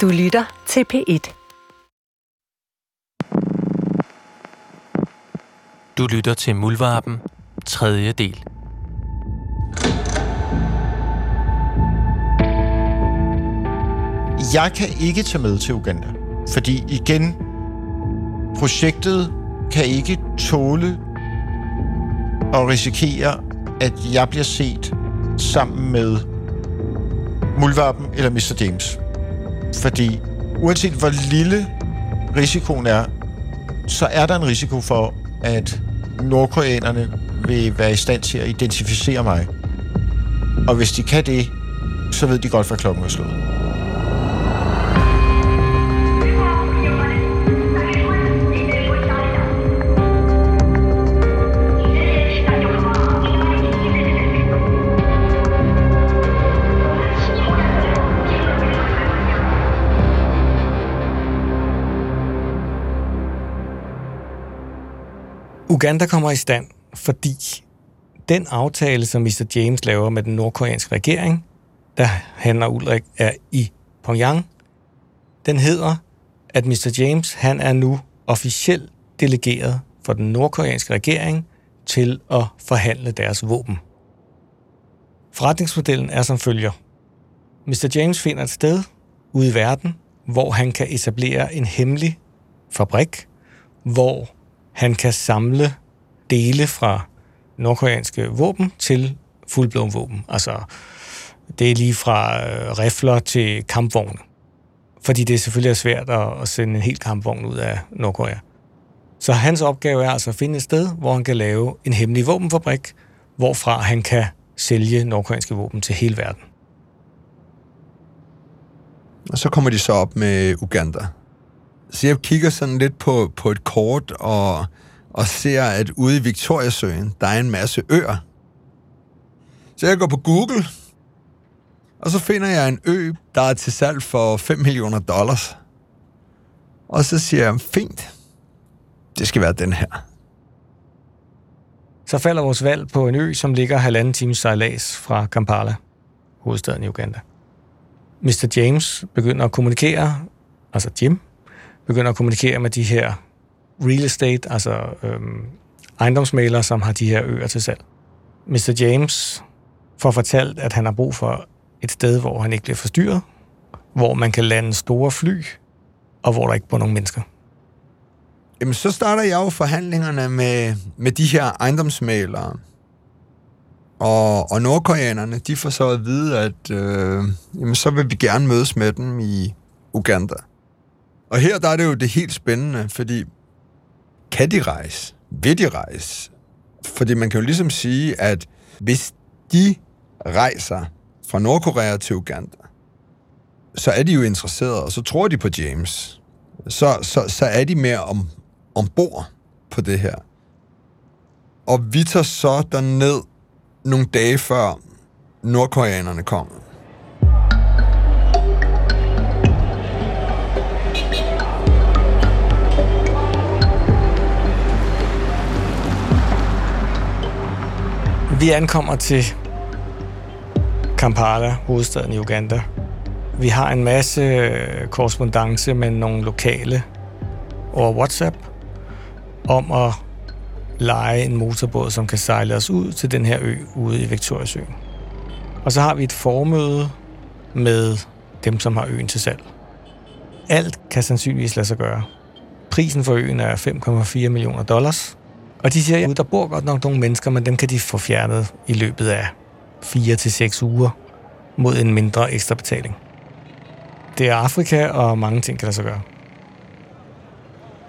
Du lytter til P1. Du lytter til Muldvarpen, tredje del. Jeg kan ikke tage med til Uganda, fordi igen, projektet kan ikke tåle at risikere, at jeg bliver set sammen med Muldvarpen eller Mr. James. Fordi uanset hvor lille risikoen er, så er der en risiko for, at nordkoreanerne vil være i stand til at identificere mig. Og hvis de kan det, så ved de godt, hvad klokken er slået. Uganda kommer i stand, fordi den aftale, som Mr. James laver med den nordkoreanske regering, der han og Ulrik er i Pyongyang, den hedder, at Mr. James han er nu officielt delegeret for den nordkoreanske regering til at forhandle deres våben. Forretningsmodellen er som følger. Mr. James finder et sted ude i verden, hvor han kan etablere en hemmelig fabrik, hvor han kan samle dele fra nordkoreanske våben til fuldblåen våben. Altså, det er lige fra øh, rifler til kampvogne. Fordi det selvfølgelig er svært at, at sende en helt kampvogn ud af Nordkorea. Så hans opgave er altså at finde et sted, hvor han kan lave en hemmelig våbenfabrik, hvorfra han kan sælge nordkoreanske våben til hele verden. Og så kommer de så op med Uganda. Så jeg kigger sådan lidt på, på et kort og, og ser, at ude i Victoriasøen, der er en masse øer. Så jeg går på Google, og så finder jeg en ø, der er til salg for 5 millioner dollars. Og så siger jeg, fint, det skal være den her. Så falder vores valg på en ø, som ligger halvanden times sejlads fra Kampala, hovedstaden i Uganda. Mr. James begynder at kommunikere, altså Jim, begynder at kommunikere med de her real estate, altså øhm, ejendomsmalere, som har de her øer til salg. Mr. James får fortalt, at han har brug for et sted, hvor han ikke bliver forstyrret, hvor man kan lande store fly, og hvor der ikke bor nogen mennesker. Jamen, så starter jeg jo forhandlingerne med, med de her ejendomsmalere. Og, og nordkoreanerne, de får så at vide, at øh, jamen, så vil vi gerne mødes med dem i Uganda. Og her der er det jo det helt spændende, fordi kan de rejse? Vil de rejse? Fordi man kan jo ligesom sige, at hvis de rejser fra Nordkorea til Uganda, så er de jo interesserede, og så tror de på James. Så, så, så er de mere om, ombord på det her. Og vi tager så derned nogle dage før nordkoreanerne kommer. Vi ankommer til Kampala, hovedstaden i Uganda. Vi har en masse øh, korrespondence med nogle lokale over WhatsApp om at lege en motorbåd, som kan sejle os ud til den her ø ude i Victoriasøen. Og så har vi et formøde med dem, som har øen til salg. Alt kan sandsynligvis lade sig gøre. Prisen for øen er 5,4 millioner dollars. Og de siger, at der bor godt nok nogle mennesker, men dem kan de få fjernet i løbet af 4 til seks uger mod en mindre ekstra betaling. Det er Afrika, og mange ting kan der så gøre.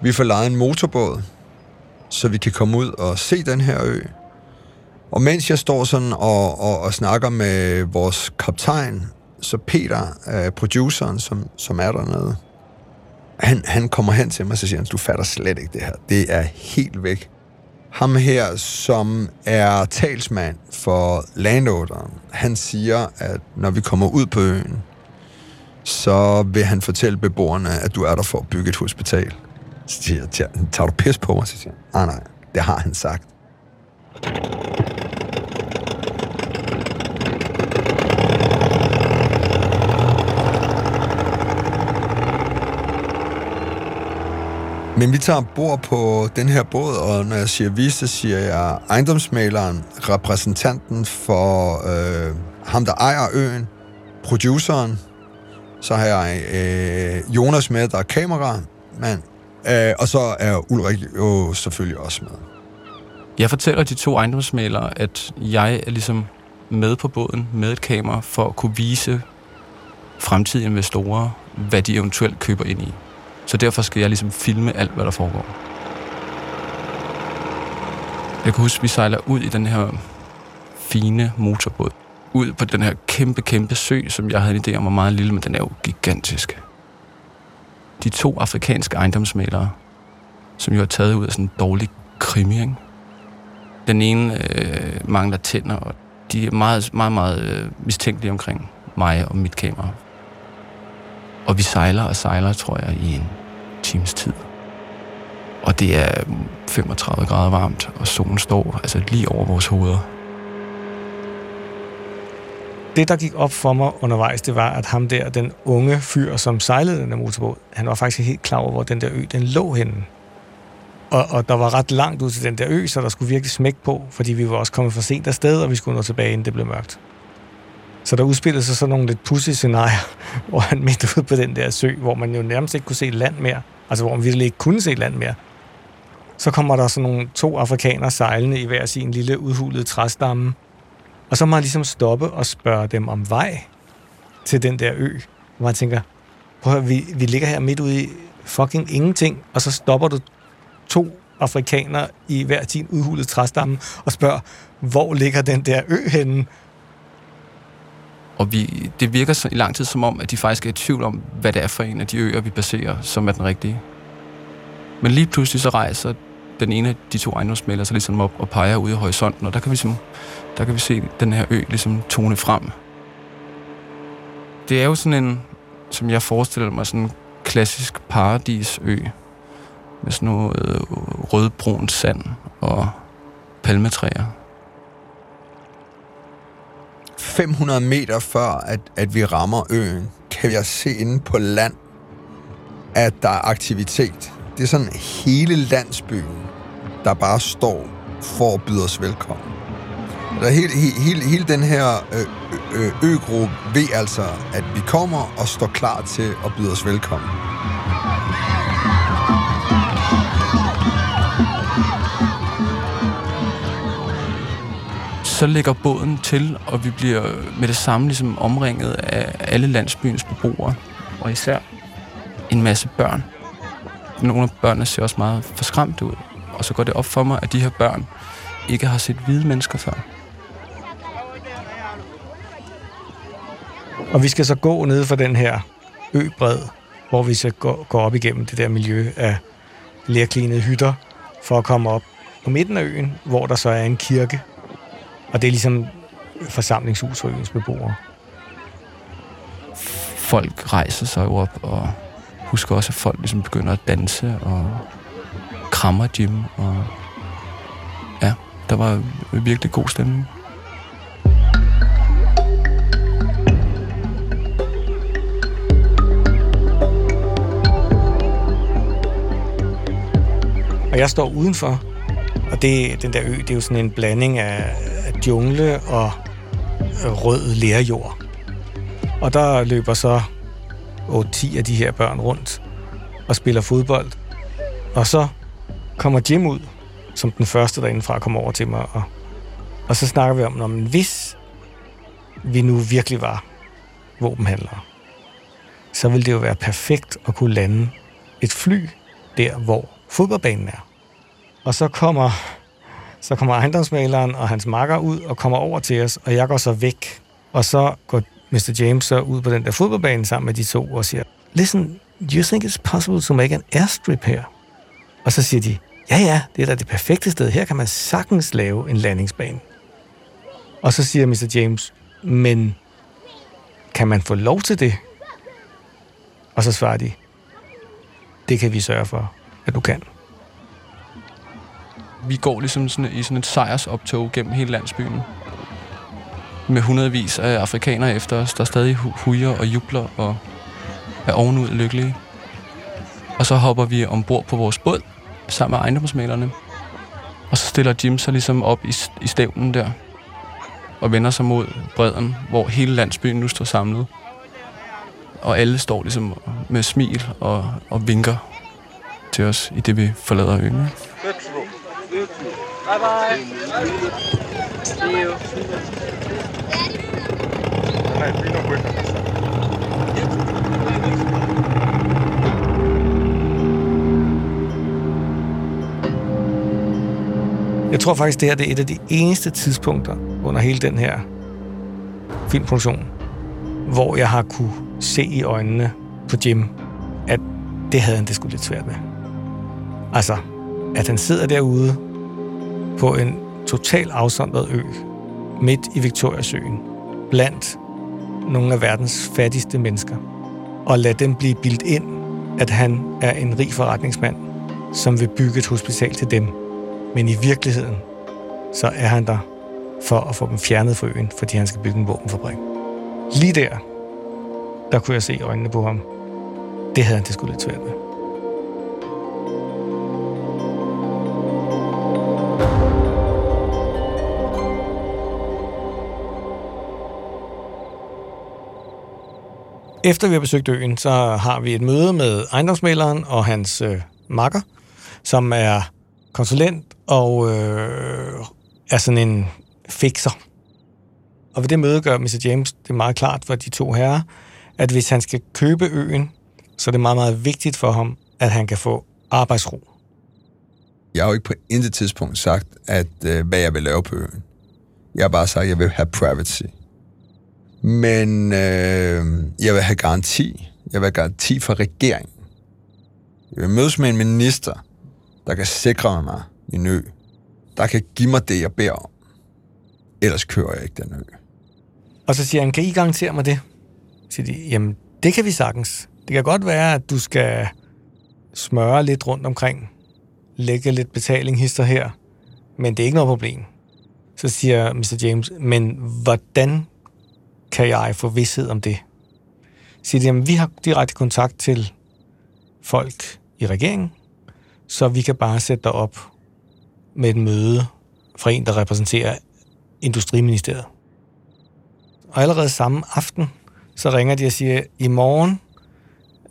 Vi får lejet en motorbåd, så vi kan komme ud og se den her ø. Og mens jeg står sådan og, og, og snakker med vores kaptajn, så Peter, øh, produceren, som, som er dernede, han, han kommer hen til mig og siger, han, du fatter slet ikke det her. Det er helt væk. Ham her, som er talsmand for landowneren, han siger, at når vi kommer ud på øen, så vil han fortælle beboerne, at du er der for at bygge et hospital. Så siger jeg, tager du pis på mig? Så siger jeg, nej, nej, det har han sagt. Men vi tager bord på den her båd, og når jeg siger vi, så siger jeg ejendomsmaleren, repræsentanten for øh, ham, der ejer øen, produceren, så har jeg øh, Jonas med, der er kameramand, øh, og så er Ulrik jo selvfølgelig også med. Jeg fortæller de to ejendomsmalere, at jeg er ligesom med på båden med et kamera for at kunne vise fremtidige investorer, hvad de eventuelt køber ind i. Så derfor skal jeg ligesom filme alt, hvad der foregår. Jeg kan huske, at vi sejler ud i den her fine motorbåd. Ud på den her kæmpe, kæmpe sø, som jeg havde en idé om var meget lille, men den er jo gigantisk. De to afrikanske ejendomsmalere, som jo er taget ud af sådan en dårlig krimi, ikke? Den ene øh, mangler tænder, og de er meget, meget, meget øh, mistænkelige omkring mig og mit kamera. Og vi sejler og sejler, tror jeg, i en times tid. Og det er 35 grader varmt, og solen står altså lige over vores hoveder. Det, der gik op for mig undervejs, det var, at ham der, den unge fyr, som sejlede den der motorbåd, han var faktisk helt klar over, hvor den der ø, den lå henne. Og, og der var ret langt ud til den der ø, så der skulle virkelig smæk på, fordi vi var også kommet for sent afsted, og vi skulle nå tilbage, inden det blev mørkt. Så der udspillede sig sådan nogle lidt pussy scenarier, hvor han midt ude på den der sø, hvor man jo nærmest ikke kunne se land mere, altså hvor man virkelig ikke kunne se land mere. Så kommer der sådan nogle to afrikanere sejlende i hver sin lille udhulede træstamme, og så må man ligesom stoppe og spørge dem om vej til den der ø. Hvor man tænker, prøv at høre, vi, vi ligger her midt ude i fucking ingenting, og så stopper du to afrikanere i hver sin udhulede træstamme og spørger, hvor ligger den der ø henne? Og vi, det virker så, i lang tid som om, at de faktisk er i tvivl om, hvad det er for en af de øer, vi baserer, som er den rigtige. Men lige pludselig så rejser den ene af de to ejendomsmælder sig ligesom op og peger ud i horisonten, og der kan vi, ligesom, der kan vi se den her ø ligesom tone frem. Det er jo sådan en, som jeg forestiller mig, sådan en klassisk paradisø, med sådan noget øh, rødbrun sand og palmetræer. 500 meter før, at, at vi rammer øen, kan jeg se inde på land, at der er aktivitet. Det er sådan hele landsbyen, der bare står for at byde os velkommen. Der hele, hele, hele den her ø, ø, øgruppe ved altså, at vi kommer og står klar til at byde os velkommen. Så lægger båden til, og vi bliver med det samme ligesom omringet af alle landsbyens beboere, og især en masse børn. Nogle af børnene ser også meget forskræmte ud, og så går det op for mig, at de her børn ikke har set hvide mennesker før. Og vi skal så gå ned for den her øbred, hvor vi så går, går op igennem det der miljø af lærklinede hytter, for at komme op på midten af øen, hvor der så er en kirke, og det er ligesom forsamlingshus for øens beboere. Folk rejser sig op, og husker også, at folk ligesom begynder at danse og krammer Jim. Og ja, der var virkelig god stemning. Og jeg står udenfor, og det, den der ø, det er jo sådan en blanding af, af jungle og øh, rød lærjord. Og der løber så 8-10 af de her børn rundt og spiller fodbold. Og så kommer Jim ud, som den første derindefra kommer over til mig. Og, og så snakker vi om, om hvis vi nu virkelig var våbenhandlere, så ville det jo være perfekt at kunne lande et fly der, hvor fodboldbanen er. Og så kommer, så kommer ejendomsmaleren og hans makker ud og kommer over til os, og jeg går så væk. Og så går Mr. James så ud på den der fodboldbane sammen med de to og siger, Listen, do you think it's possible to make an airstrip here? Og så siger de, ja ja, det er da det perfekte sted. Her kan man sagtens lave en landingsbane. Og så siger Mr. James, men kan man få lov til det? Og så svarer de, det kan vi sørge for, at du kan. Vi går ligesom sådan, i sådan et sejrsoptog gennem hele landsbyen. Med hundredvis af afrikanere efter os, der stadig hujer og jubler og er ovenud lykkelige. Og så hopper vi ombord på vores båd, sammen med ejendomsmalerne. Og så stiller Jim sig ligesom op i, i stævnen der, og vender sig mod bredden, hvor hele landsbyen nu står samlet. Og alle står ligesom med smil og, og vinker til os, i det vi forlader øen. Bye bye. See you. Jeg tror faktisk, det her det er et af de eneste tidspunkter under hele den her filmproduktion, hvor jeg har kunne se i øjnene på Jim, at det havde han det skulle lidt svært med. Altså, at han sidder derude på en total afsondret ø, midt i Victoriasøen, blandt nogle af verdens fattigste mennesker, og lade dem blive bildt ind, at han er en rig forretningsmand, som vil bygge et hospital til dem. Men i virkeligheden, så er han der for at få dem fjernet fra øen, fordi han skal bygge en våbenfabrik. Lige der, der kunne jeg se øjnene på ham. Det havde han det skulle lidt svært med. Efter vi har besøgt øen, så har vi et møde med ejendomsmaleren og hans øh, makker, som er konsulent og øh, er sådan en fixer. Og ved det møde gør Mr. James det meget klart for de to herrer, at hvis han skal købe øen, så er det meget, meget vigtigt for ham, at han kan få arbejdsro. Jeg har jo ikke på intet tidspunkt sagt, at øh, hvad jeg vil lave på øen. Jeg har bare sagt, at jeg vil have privacy. Men øh, jeg vil have garanti. Jeg vil have garanti fra regeringen. Jeg vil mødes med en minister, der kan sikre mig min ø. Der kan give mig det, jeg beder om. Ellers kører jeg ikke den ø. Og så siger han, kan I garantere mig det? Så siger de, jamen det kan vi sagtens. Det kan godt være, at du skal smøre lidt rundt omkring, lægge lidt betaling hister her, men det er ikke noget problem. Så siger Mr. James, men hvordan kan jeg få vidshed om det? Så siger de, jamen vi har direkte kontakt til folk i regeringen, så vi kan bare sætte dig op med et møde fra en, der repræsenterer Industriministeriet. Og allerede samme aften, så ringer de og siger, i morgen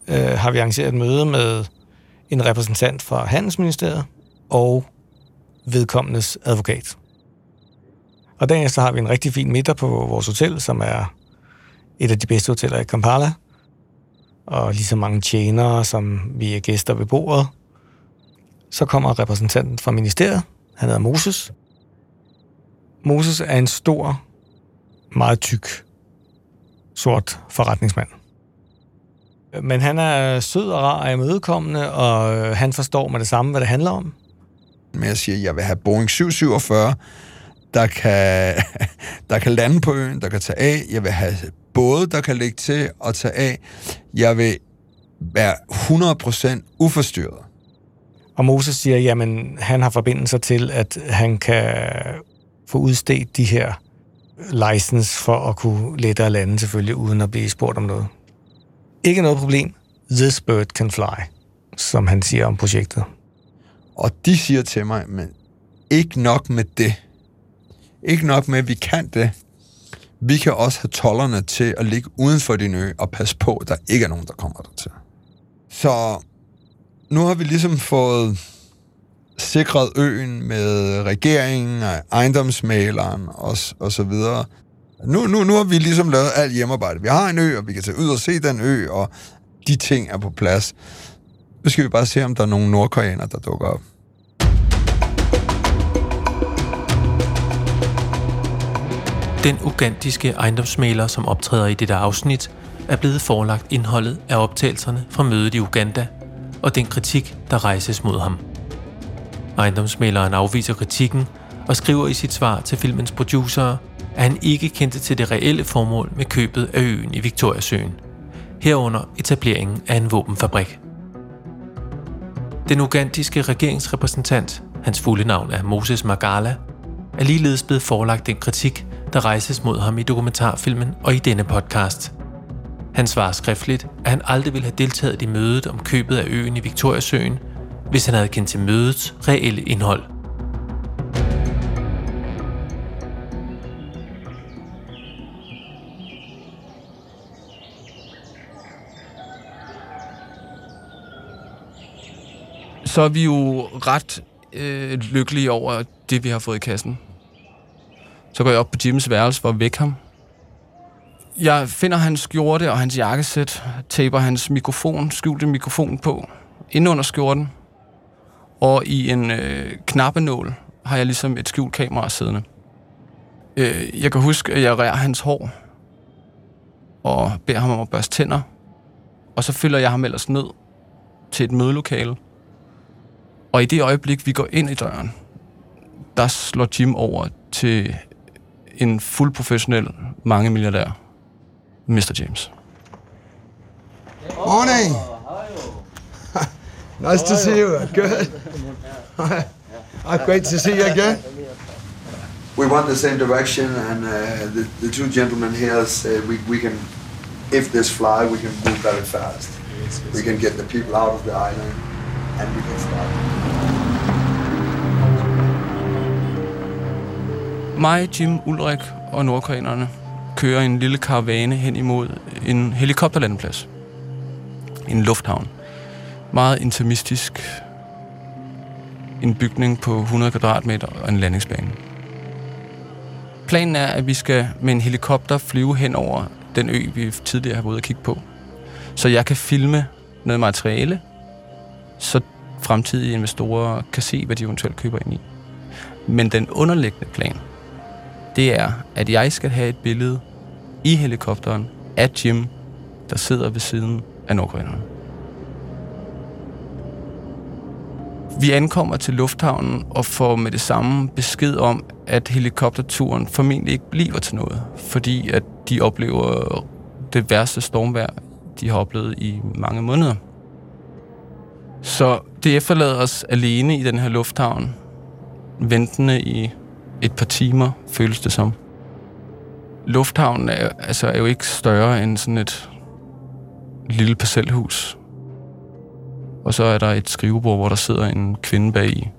øh, har vi arrangeret et møde med en repræsentant fra Handelsministeriet og vedkommendes advokat. Og dagen efter har vi en rigtig fin middag på vores hotel, som er et af de bedste hoteller i Kampala. Og lige så mange tjenere, som vi er gæster ved bordet. Så kommer repræsentanten fra ministeriet. Han hedder Moses. Moses er en stor, meget tyk, sort forretningsmand. Men han er sød og rar og imødekommende, og han forstår med det samme, hvad det handler om. Men jeg siger, at jeg vil have Boeing 747, der kan, der kan lande på øen, der kan tage af. Jeg vil have både, der kan lægge til og tage af. Jeg vil være 100% uforstyrret. Og Moses siger, jamen han har forbindelser til, at han kan få udstedt de her license for at kunne lette og lande selvfølgelig, uden at blive spurgt om noget. Ikke noget problem. This bird can fly, som han siger om projektet. Og de siger til mig, men ikke nok med det. Ikke nok med, at vi kan det. Vi kan også have tollerne til at ligge uden for din ø og passe på, at der ikke er nogen, der kommer der til. Så nu har vi ligesom fået sikret øen med regeringen og ejendomsmaleren og, og så videre. Nu, nu, nu har vi ligesom lavet alt hjemmearbejde. Vi har en ø, og vi kan tage ud og se den ø, og de ting er på plads. Nu skal vi bare se, om der er nogle nordkoreanere, der dukker op. Den ugandiske ejendomsmaler, som optræder i dette afsnit, er blevet forelagt indholdet af optagelserne fra mødet i Uganda og den kritik, der rejses mod ham. Ejendomsmaleren afviser kritikken og skriver i sit svar til filmens producer, at han ikke kendte til det reelle formål med købet af øen i Victoriasøen, herunder etableringen af en våbenfabrik. Den ugandiske regeringsrepræsentant, hans fulde navn er Moses Magala, er ligeledes blevet forelagt den kritik, der rejses mod ham i dokumentarfilmen og i denne podcast. Han svarer skriftligt, at han aldrig ville have deltaget i mødet om købet af øen i Victoriasøen, hvis han havde kendt til mødets reelle indhold. Så er vi jo ret øh, lykkelige over det, vi har fået i kassen. Så går jeg op på Jims værelse for at vække ham. Jeg finder hans skjorte og hans jakkesæt, taper hans mikrofon, skjulte mikrofon på, ind under skjorten. Og i en øh, knappenål har jeg ligesom et skjult kamera siddende. Øh, jeg kan huske, at jeg rærer hans hår og beder ham om at børste tænder. Og så følger jeg ham ellers ned til et mødelokale. Og i det øjeblik, vi går ind i døren, der slår Jim over til en fuld professionel mange milliardær, Mr. James. Morning. nice to see you. Good. oh, great to see you again. we want the same direction, and uh, the, the two gentlemen here say we, we can, if this fly, we can move very fast. We can get the people out of the island, and we can start. Mig, Jim, Ulrik og nordkoreanerne kører en lille karavane hen imod en helikopterlandeplads. En lufthavn. Meget intimistisk. En bygning på 100 kvadratmeter og en landingsbane. Planen er, at vi skal med en helikopter flyve hen over den ø, vi tidligere har været ude at kigge på. Så jeg kan filme noget materiale, så fremtidige investorer kan se, hvad de eventuelt køber ind i. Men den underliggende plan, det er, at jeg skal have et billede i helikopteren af Jim, der sidder ved siden af nordkoreanerne. Vi ankommer til lufthavnen og får med det samme besked om, at helikopterturen formentlig ikke bliver til noget, fordi at de oplever det værste stormvejr, de har oplevet i mange måneder. Så det efterlader os alene i den her lufthavn, ventende i et par timer, føles det som. Lufthavnen er, altså, er jo ikke større end sådan et lille parcelhus. Og så er der et skrivebord, hvor der sidder en kvinde bag i.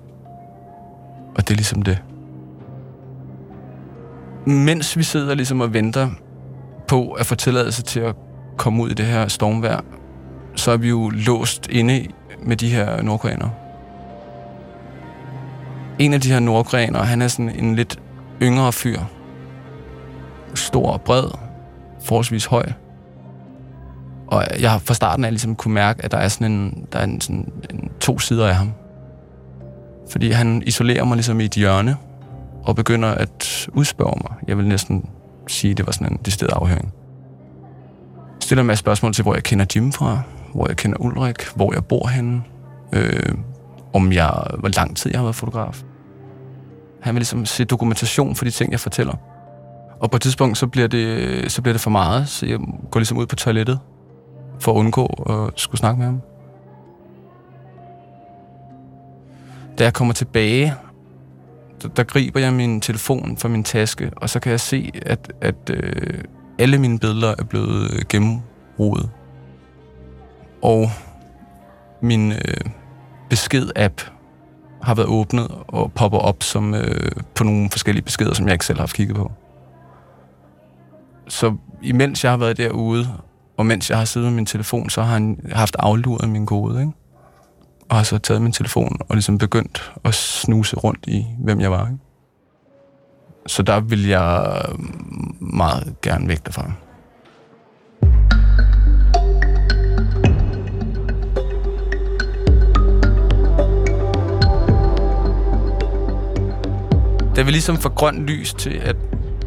Og det er ligesom det. Mens vi sidder ligesom og venter på at få tilladelse til at komme ud i det her stormvejr, så er vi jo låst inde med de her nordkoreanere. En af de her nordkoreanere, han er sådan en lidt yngre fyr. Stor og bred, forholdsvis høj. Og jeg har fra starten af ligesom kunne mærke, at der er sådan en, der er en, sådan en, to sider af ham. Fordi han isolerer mig ligesom i et hjørne, og begynder at udspørge mig. Jeg vil næsten sige, at det var sådan en decideret afhøring. Jeg stiller en masse spørgsmål til, hvor jeg kender Jim fra, hvor jeg kender Ulrik, hvor jeg bor henne, øh, om jeg, hvor lang tid jeg har været fotograf. Han vil ligesom se dokumentation for de ting, jeg fortæller. Og på et tidspunkt, så bliver det, så bliver det for meget, så jeg går ligesom ud på toilettet, for at undgå at skulle snakke med ham. Da jeg kommer tilbage, der, der griber jeg min telefon fra min taske, og så kan jeg se, at, at øh, alle mine billeder er blevet øh, gennemrodet. Og min øh, besked-app har været åbnet og popper op som øh, på nogle forskellige beskeder, som jeg ikke selv har haft kigget på. Så imens jeg har været derude, og mens jeg har siddet med min telefon, så har han haft afluret min kode, ikke? Og har så taget min telefon og ligesom begyndt at snuse rundt i, hvem jeg var, ikke? Så der vil jeg meget gerne væk derfra. Da vi ligesom får grønt lys til at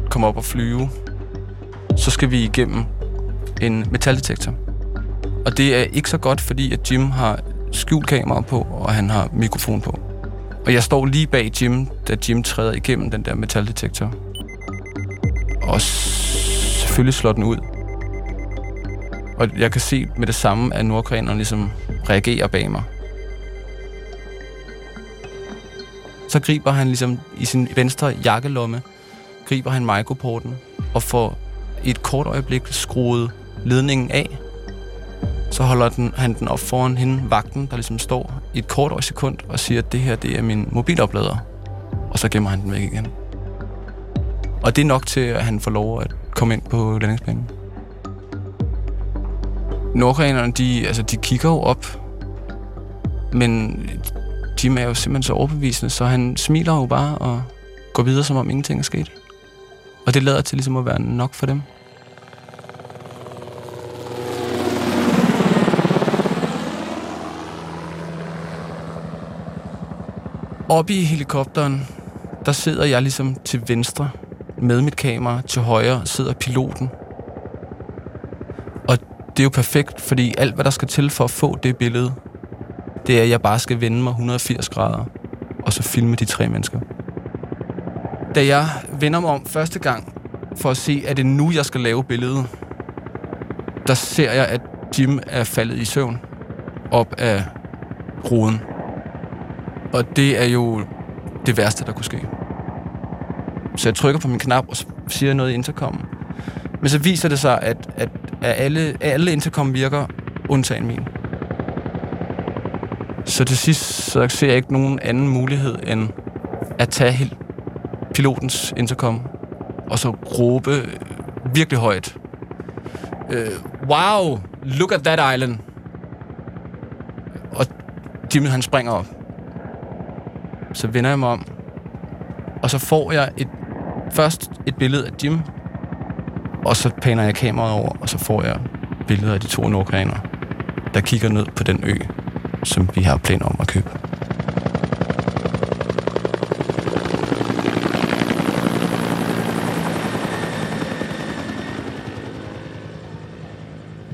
komme op og flyve, så skal vi igennem en metaldetektor. Og det er ikke så godt, fordi at Jim har skjult kamera på, og han har mikrofon på. Og jeg står lige bag Jim, da Jim træder igennem den der metaldetektor. Og selvfølgelig slår den ud. Og jeg kan se med det samme, at nordkoreanerne ligesom reagerer bag mig. Så griber han ligesom i sin venstre jakkelomme, griber han mikroporten og får i et kort øjeblik skruet ledningen af. Så holder den, han den op foran hende, vagten, der ligesom står i et kort sekund og siger, at det her det er min mobiloplader. Og så gemmer han den væk igen. Og det er nok til, at han får lov at komme ind på landingsbanen. Nordkoreanerne, de, altså, de kigger jo op, men Jim er jo simpelthen så overbevisende, så han smiler jo bare og går videre, som om ingenting er sket. Og det lader til ligesom at være nok for dem. Oppe i helikopteren, der sidder jeg ligesom til venstre med mit kamera. Til højre sidder piloten. Og det er jo perfekt, fordi alt, hvad der skal til for at få det billede, det er, at jeg bare skal vende mig 180 grader, og så filme de tre mennesker. Da jeg vender mig om første gang, for at se, at det nu, jeg skal lave billedet, der ser jeg, at Jim er faldet i søvn op af ruden. Og det er jo det værste, der kunne ske. Så jeg trykker på min knap og siger noget i intercom. Men så viser det sig, at, at, at alle, alle intercom virker, undtagen min. Så til sidst så ser jeg ikke nogen anden mulighed end at tage pilotens intercom og så råbe virkelig højt. Øh, wow, look at that island. Og Jimmy han springer op. Så vender jeg mig om, og så får jeg et, først et billede af Jim, og så paner jeg kameraet over, og så får jeg billeder af de to nordkoreanere, der kigger ned på den ø, som vi har planer om at købe.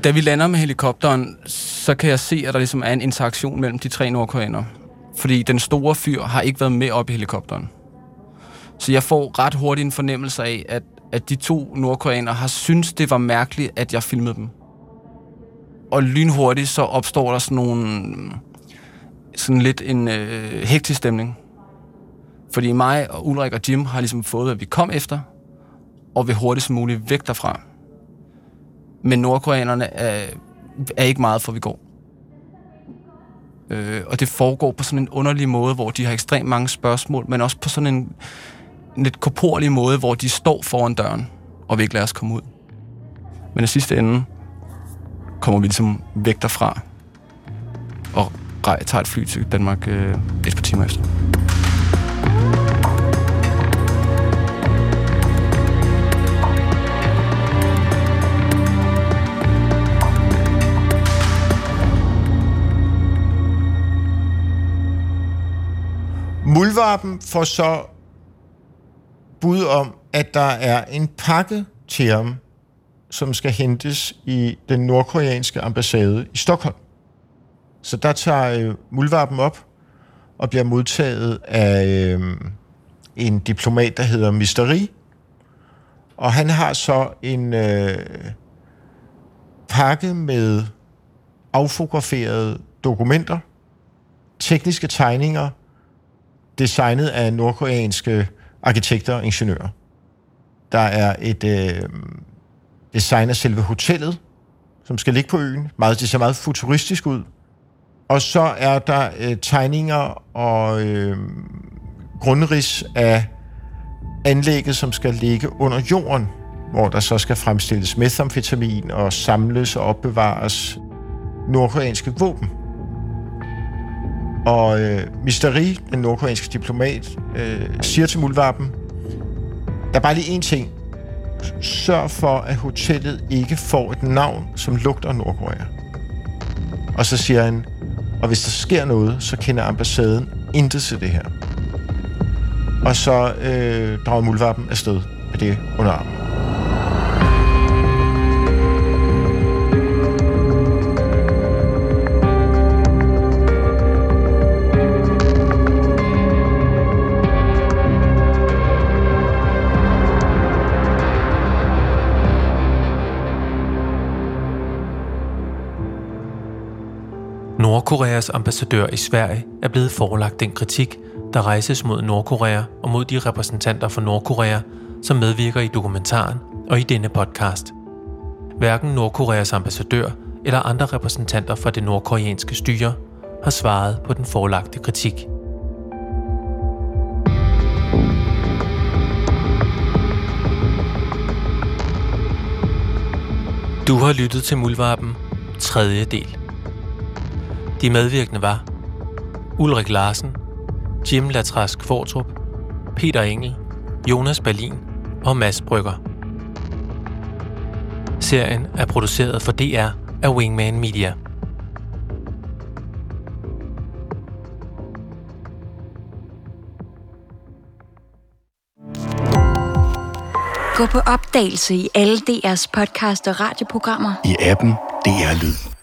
Da vi lander med helikopteren, så kan jeg se, at der ligesom er en interaktion mellem de tre nordkoreanere. Fordi den store fyr har ikke været med op i helikopteren. Så jeg får ret hurtigt en fornemmelse af, at, at de to nordkoreanere har syntes, det var mærkeligt, at jeg filmede dem. Og lynhurtigt så opstår der sådan nogle sådan lidt en øh, hektisk stemning. Fordi mig og Ulrik og Jim har ligesom fået, hvad vi kom efter, og vil hurtigst muligt væk derfra. Men nordkoreanerne er, er ikke meget for, vi går. Øh, og det foregår på sådan en underlig måde, hvor de har ekstremt mange spørgsmål, men også på sådan en, en lidt korporlig måde, hvor de står foran døren og vil ikke lade os komme ud. Men i sidste ende kommer vi ligesom væk derfra og tager et fly til Danmark øh, et par timer efter. Muldvarpen får så bud om, at der er en pakke til ham, som skal hentes i den nordkoreanske ambassade i Stockholm. Så der tager øh, Muldvarpen op og bliver modtaget af øh, en diplomat, der hedder Misteri. Og han har så en øh, pakke med affograferede dokumenter, tekniske tegninger, designet af nordkoreanske arkitekter og ingeniører. Der er et øh, design af selve hotellet, som skal ligge på øen. Meget, det ser meget futuristisk ud. Og så er der øh, tegninger og øh, grundrids af anlægget, som skal ligge under jorden, hvor der så skal fremstilles methamfetamin og samles og opbevares nordkoreanske våben. Og øh, Misteri, den nordkoreanske diplomat, øh, siger til Muldvarpen, der er bare lige én ting. Sørg for, at hotellet ikke får et navn, som lugter Nordkorea. Og så siger han, og hvis der sker noget, så kender ambassaden intet til det her. Og så øh, drager Muldvarpen afsted med det under armen. Nordkoreas ambassadør i Sverige er blevet forelagt den kritik, der rejses mod Nordkorea og mod de repræsentanter for Nordkorea, som medvirker i dokumentaren og i denne podcast. Hverken Nordkoreas ambassadør eller andre repræsentanter for det nordkoreanske styre har svaret på den forlagte kritik. Du har lyttet til Muldvarpen, tredje del. De medvirkende var Ulrik Larsen, Jim Latrask Fortrup, Peter Engel, Jonas Berlin og Mads Brygger. Serien er produceret for DR af Wingman Media. Gå på opdagelse i alle DR's podcast og radioprogrammer. I appen DR Lyd.